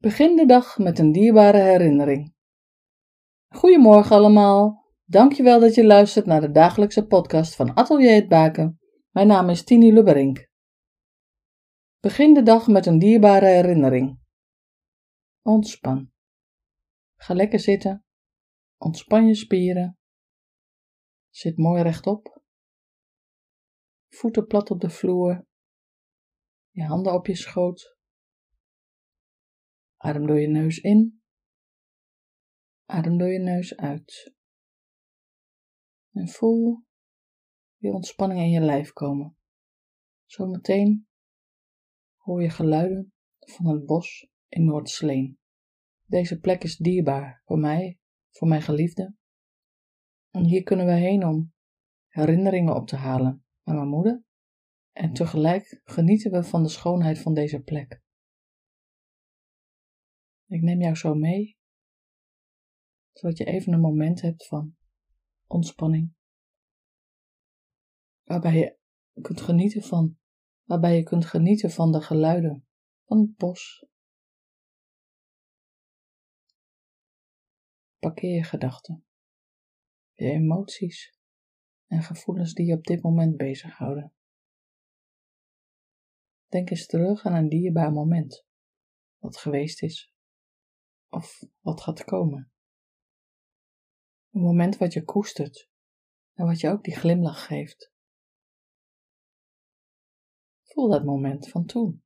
Begin de dag met een dierbare herinnering. Goedemorgen allemaal. Dankjewel dat je luistert naar de dagelijkse podcast van Atelier het Baken. Mijn naam is Tini Lubberink. Begin de dag met een dierbare herinnering. Ontspan. Ga lekker zitten. Ontspan je spieren. Zit mooi rechtop. Voeten plat op de vloer. Je handen op je schoot. Adem door je neus in. Adem door je neus uit. En voel je ontspanning in je lijf komen. Zometeen hoor je geluiden van het bos in Noordsleen. Deze plek is dierbaar voor mij, voor mijn geliefde. En hier kunnen we heen om herinneringen op te halen aan mijn moeder. En tegelijk genieten we van de schoonheid van deze plek. Ik neem jou zo mee, zodat je even een moment hebt van ontspanning, waarbij je kunt genieten van, waarbij je kunt genieten van de geluiden van het bos. Parkeer je gedachten, je emoties en gevoelens die je op dit moment bezighouden. Denk eens terug aan een dierbaar moment, wat geweest is of wat gaat komen. Een moment wat je koestert en wat je ook die glimlach geeft. Voel dat moment van toen.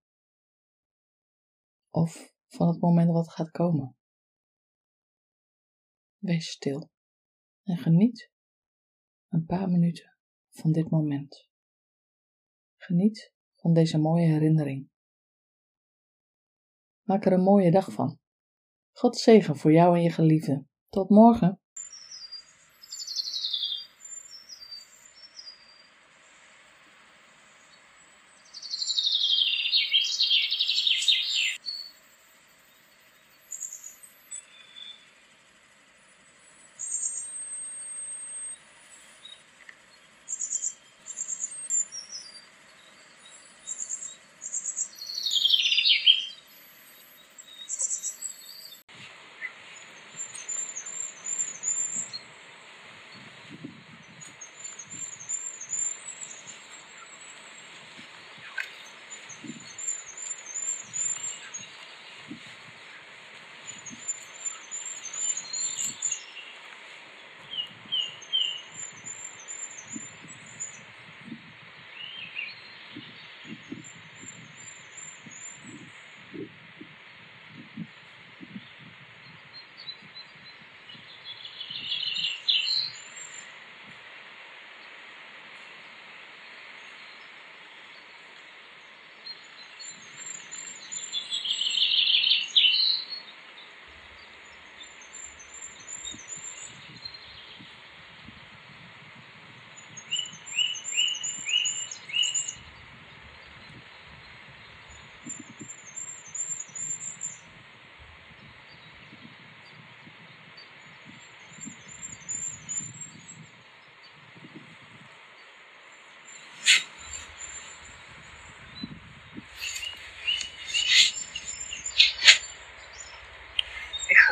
Of van het moment wat gaat komen. Wees stil en geniet een paar minuten van dit moment. Geniet van deze mooie herinnering. Maak er een mooie dag van. God zegen voor jou en je geliefde. Tot morgen.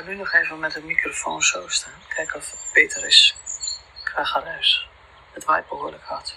Ga nu nog even met de microfoon zo staan. Kijken of het beter is. Qua geruis. Het waait behoorlijk hard.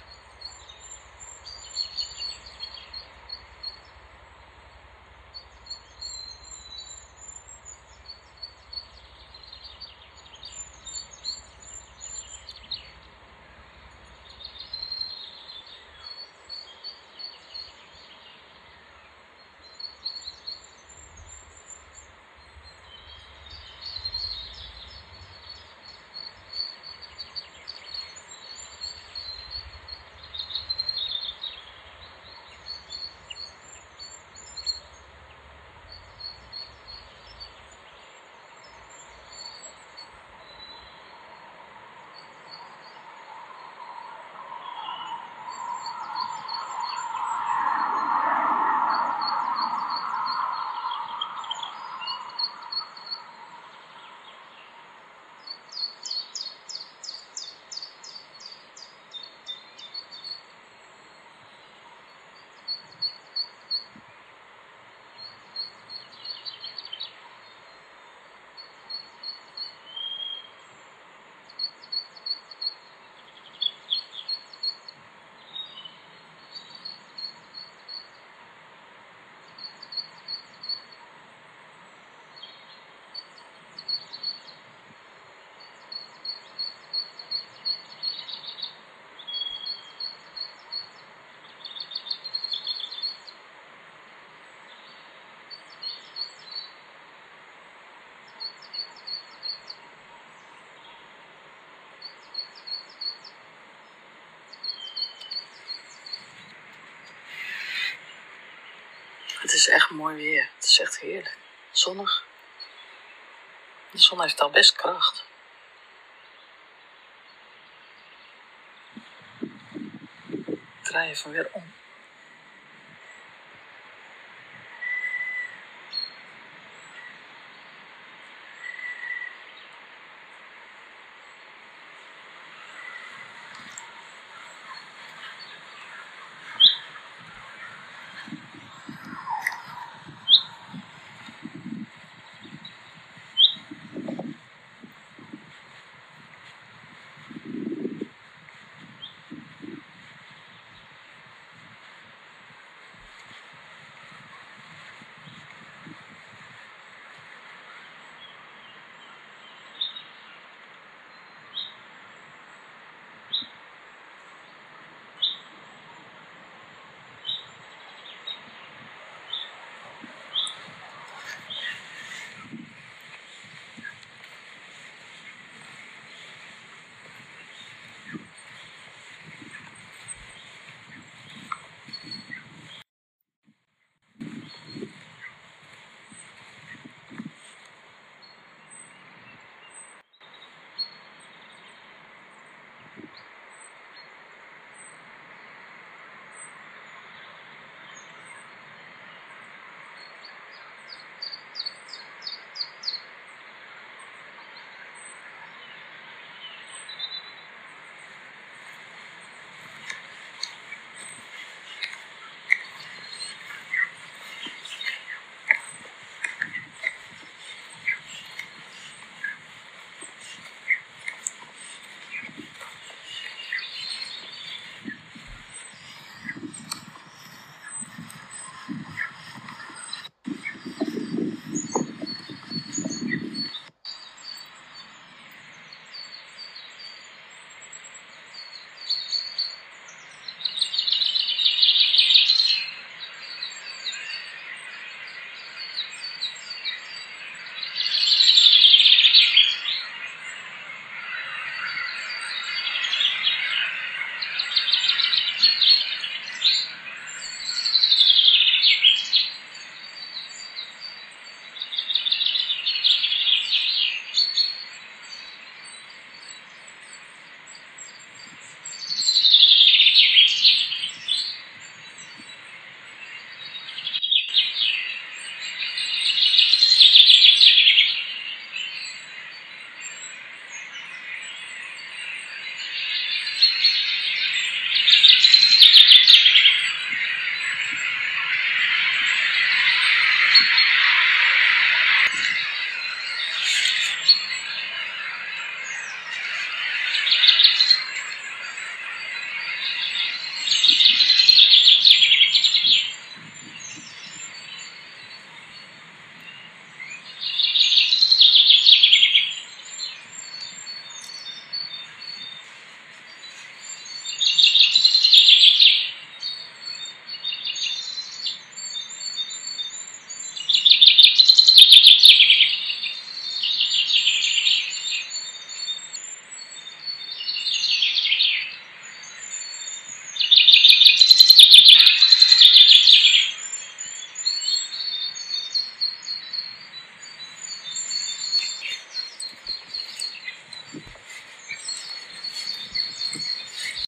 Mooi weer. Het is echt heerlijk. Zonnig. De zon heeft al best kracht. Ik draai even weer om.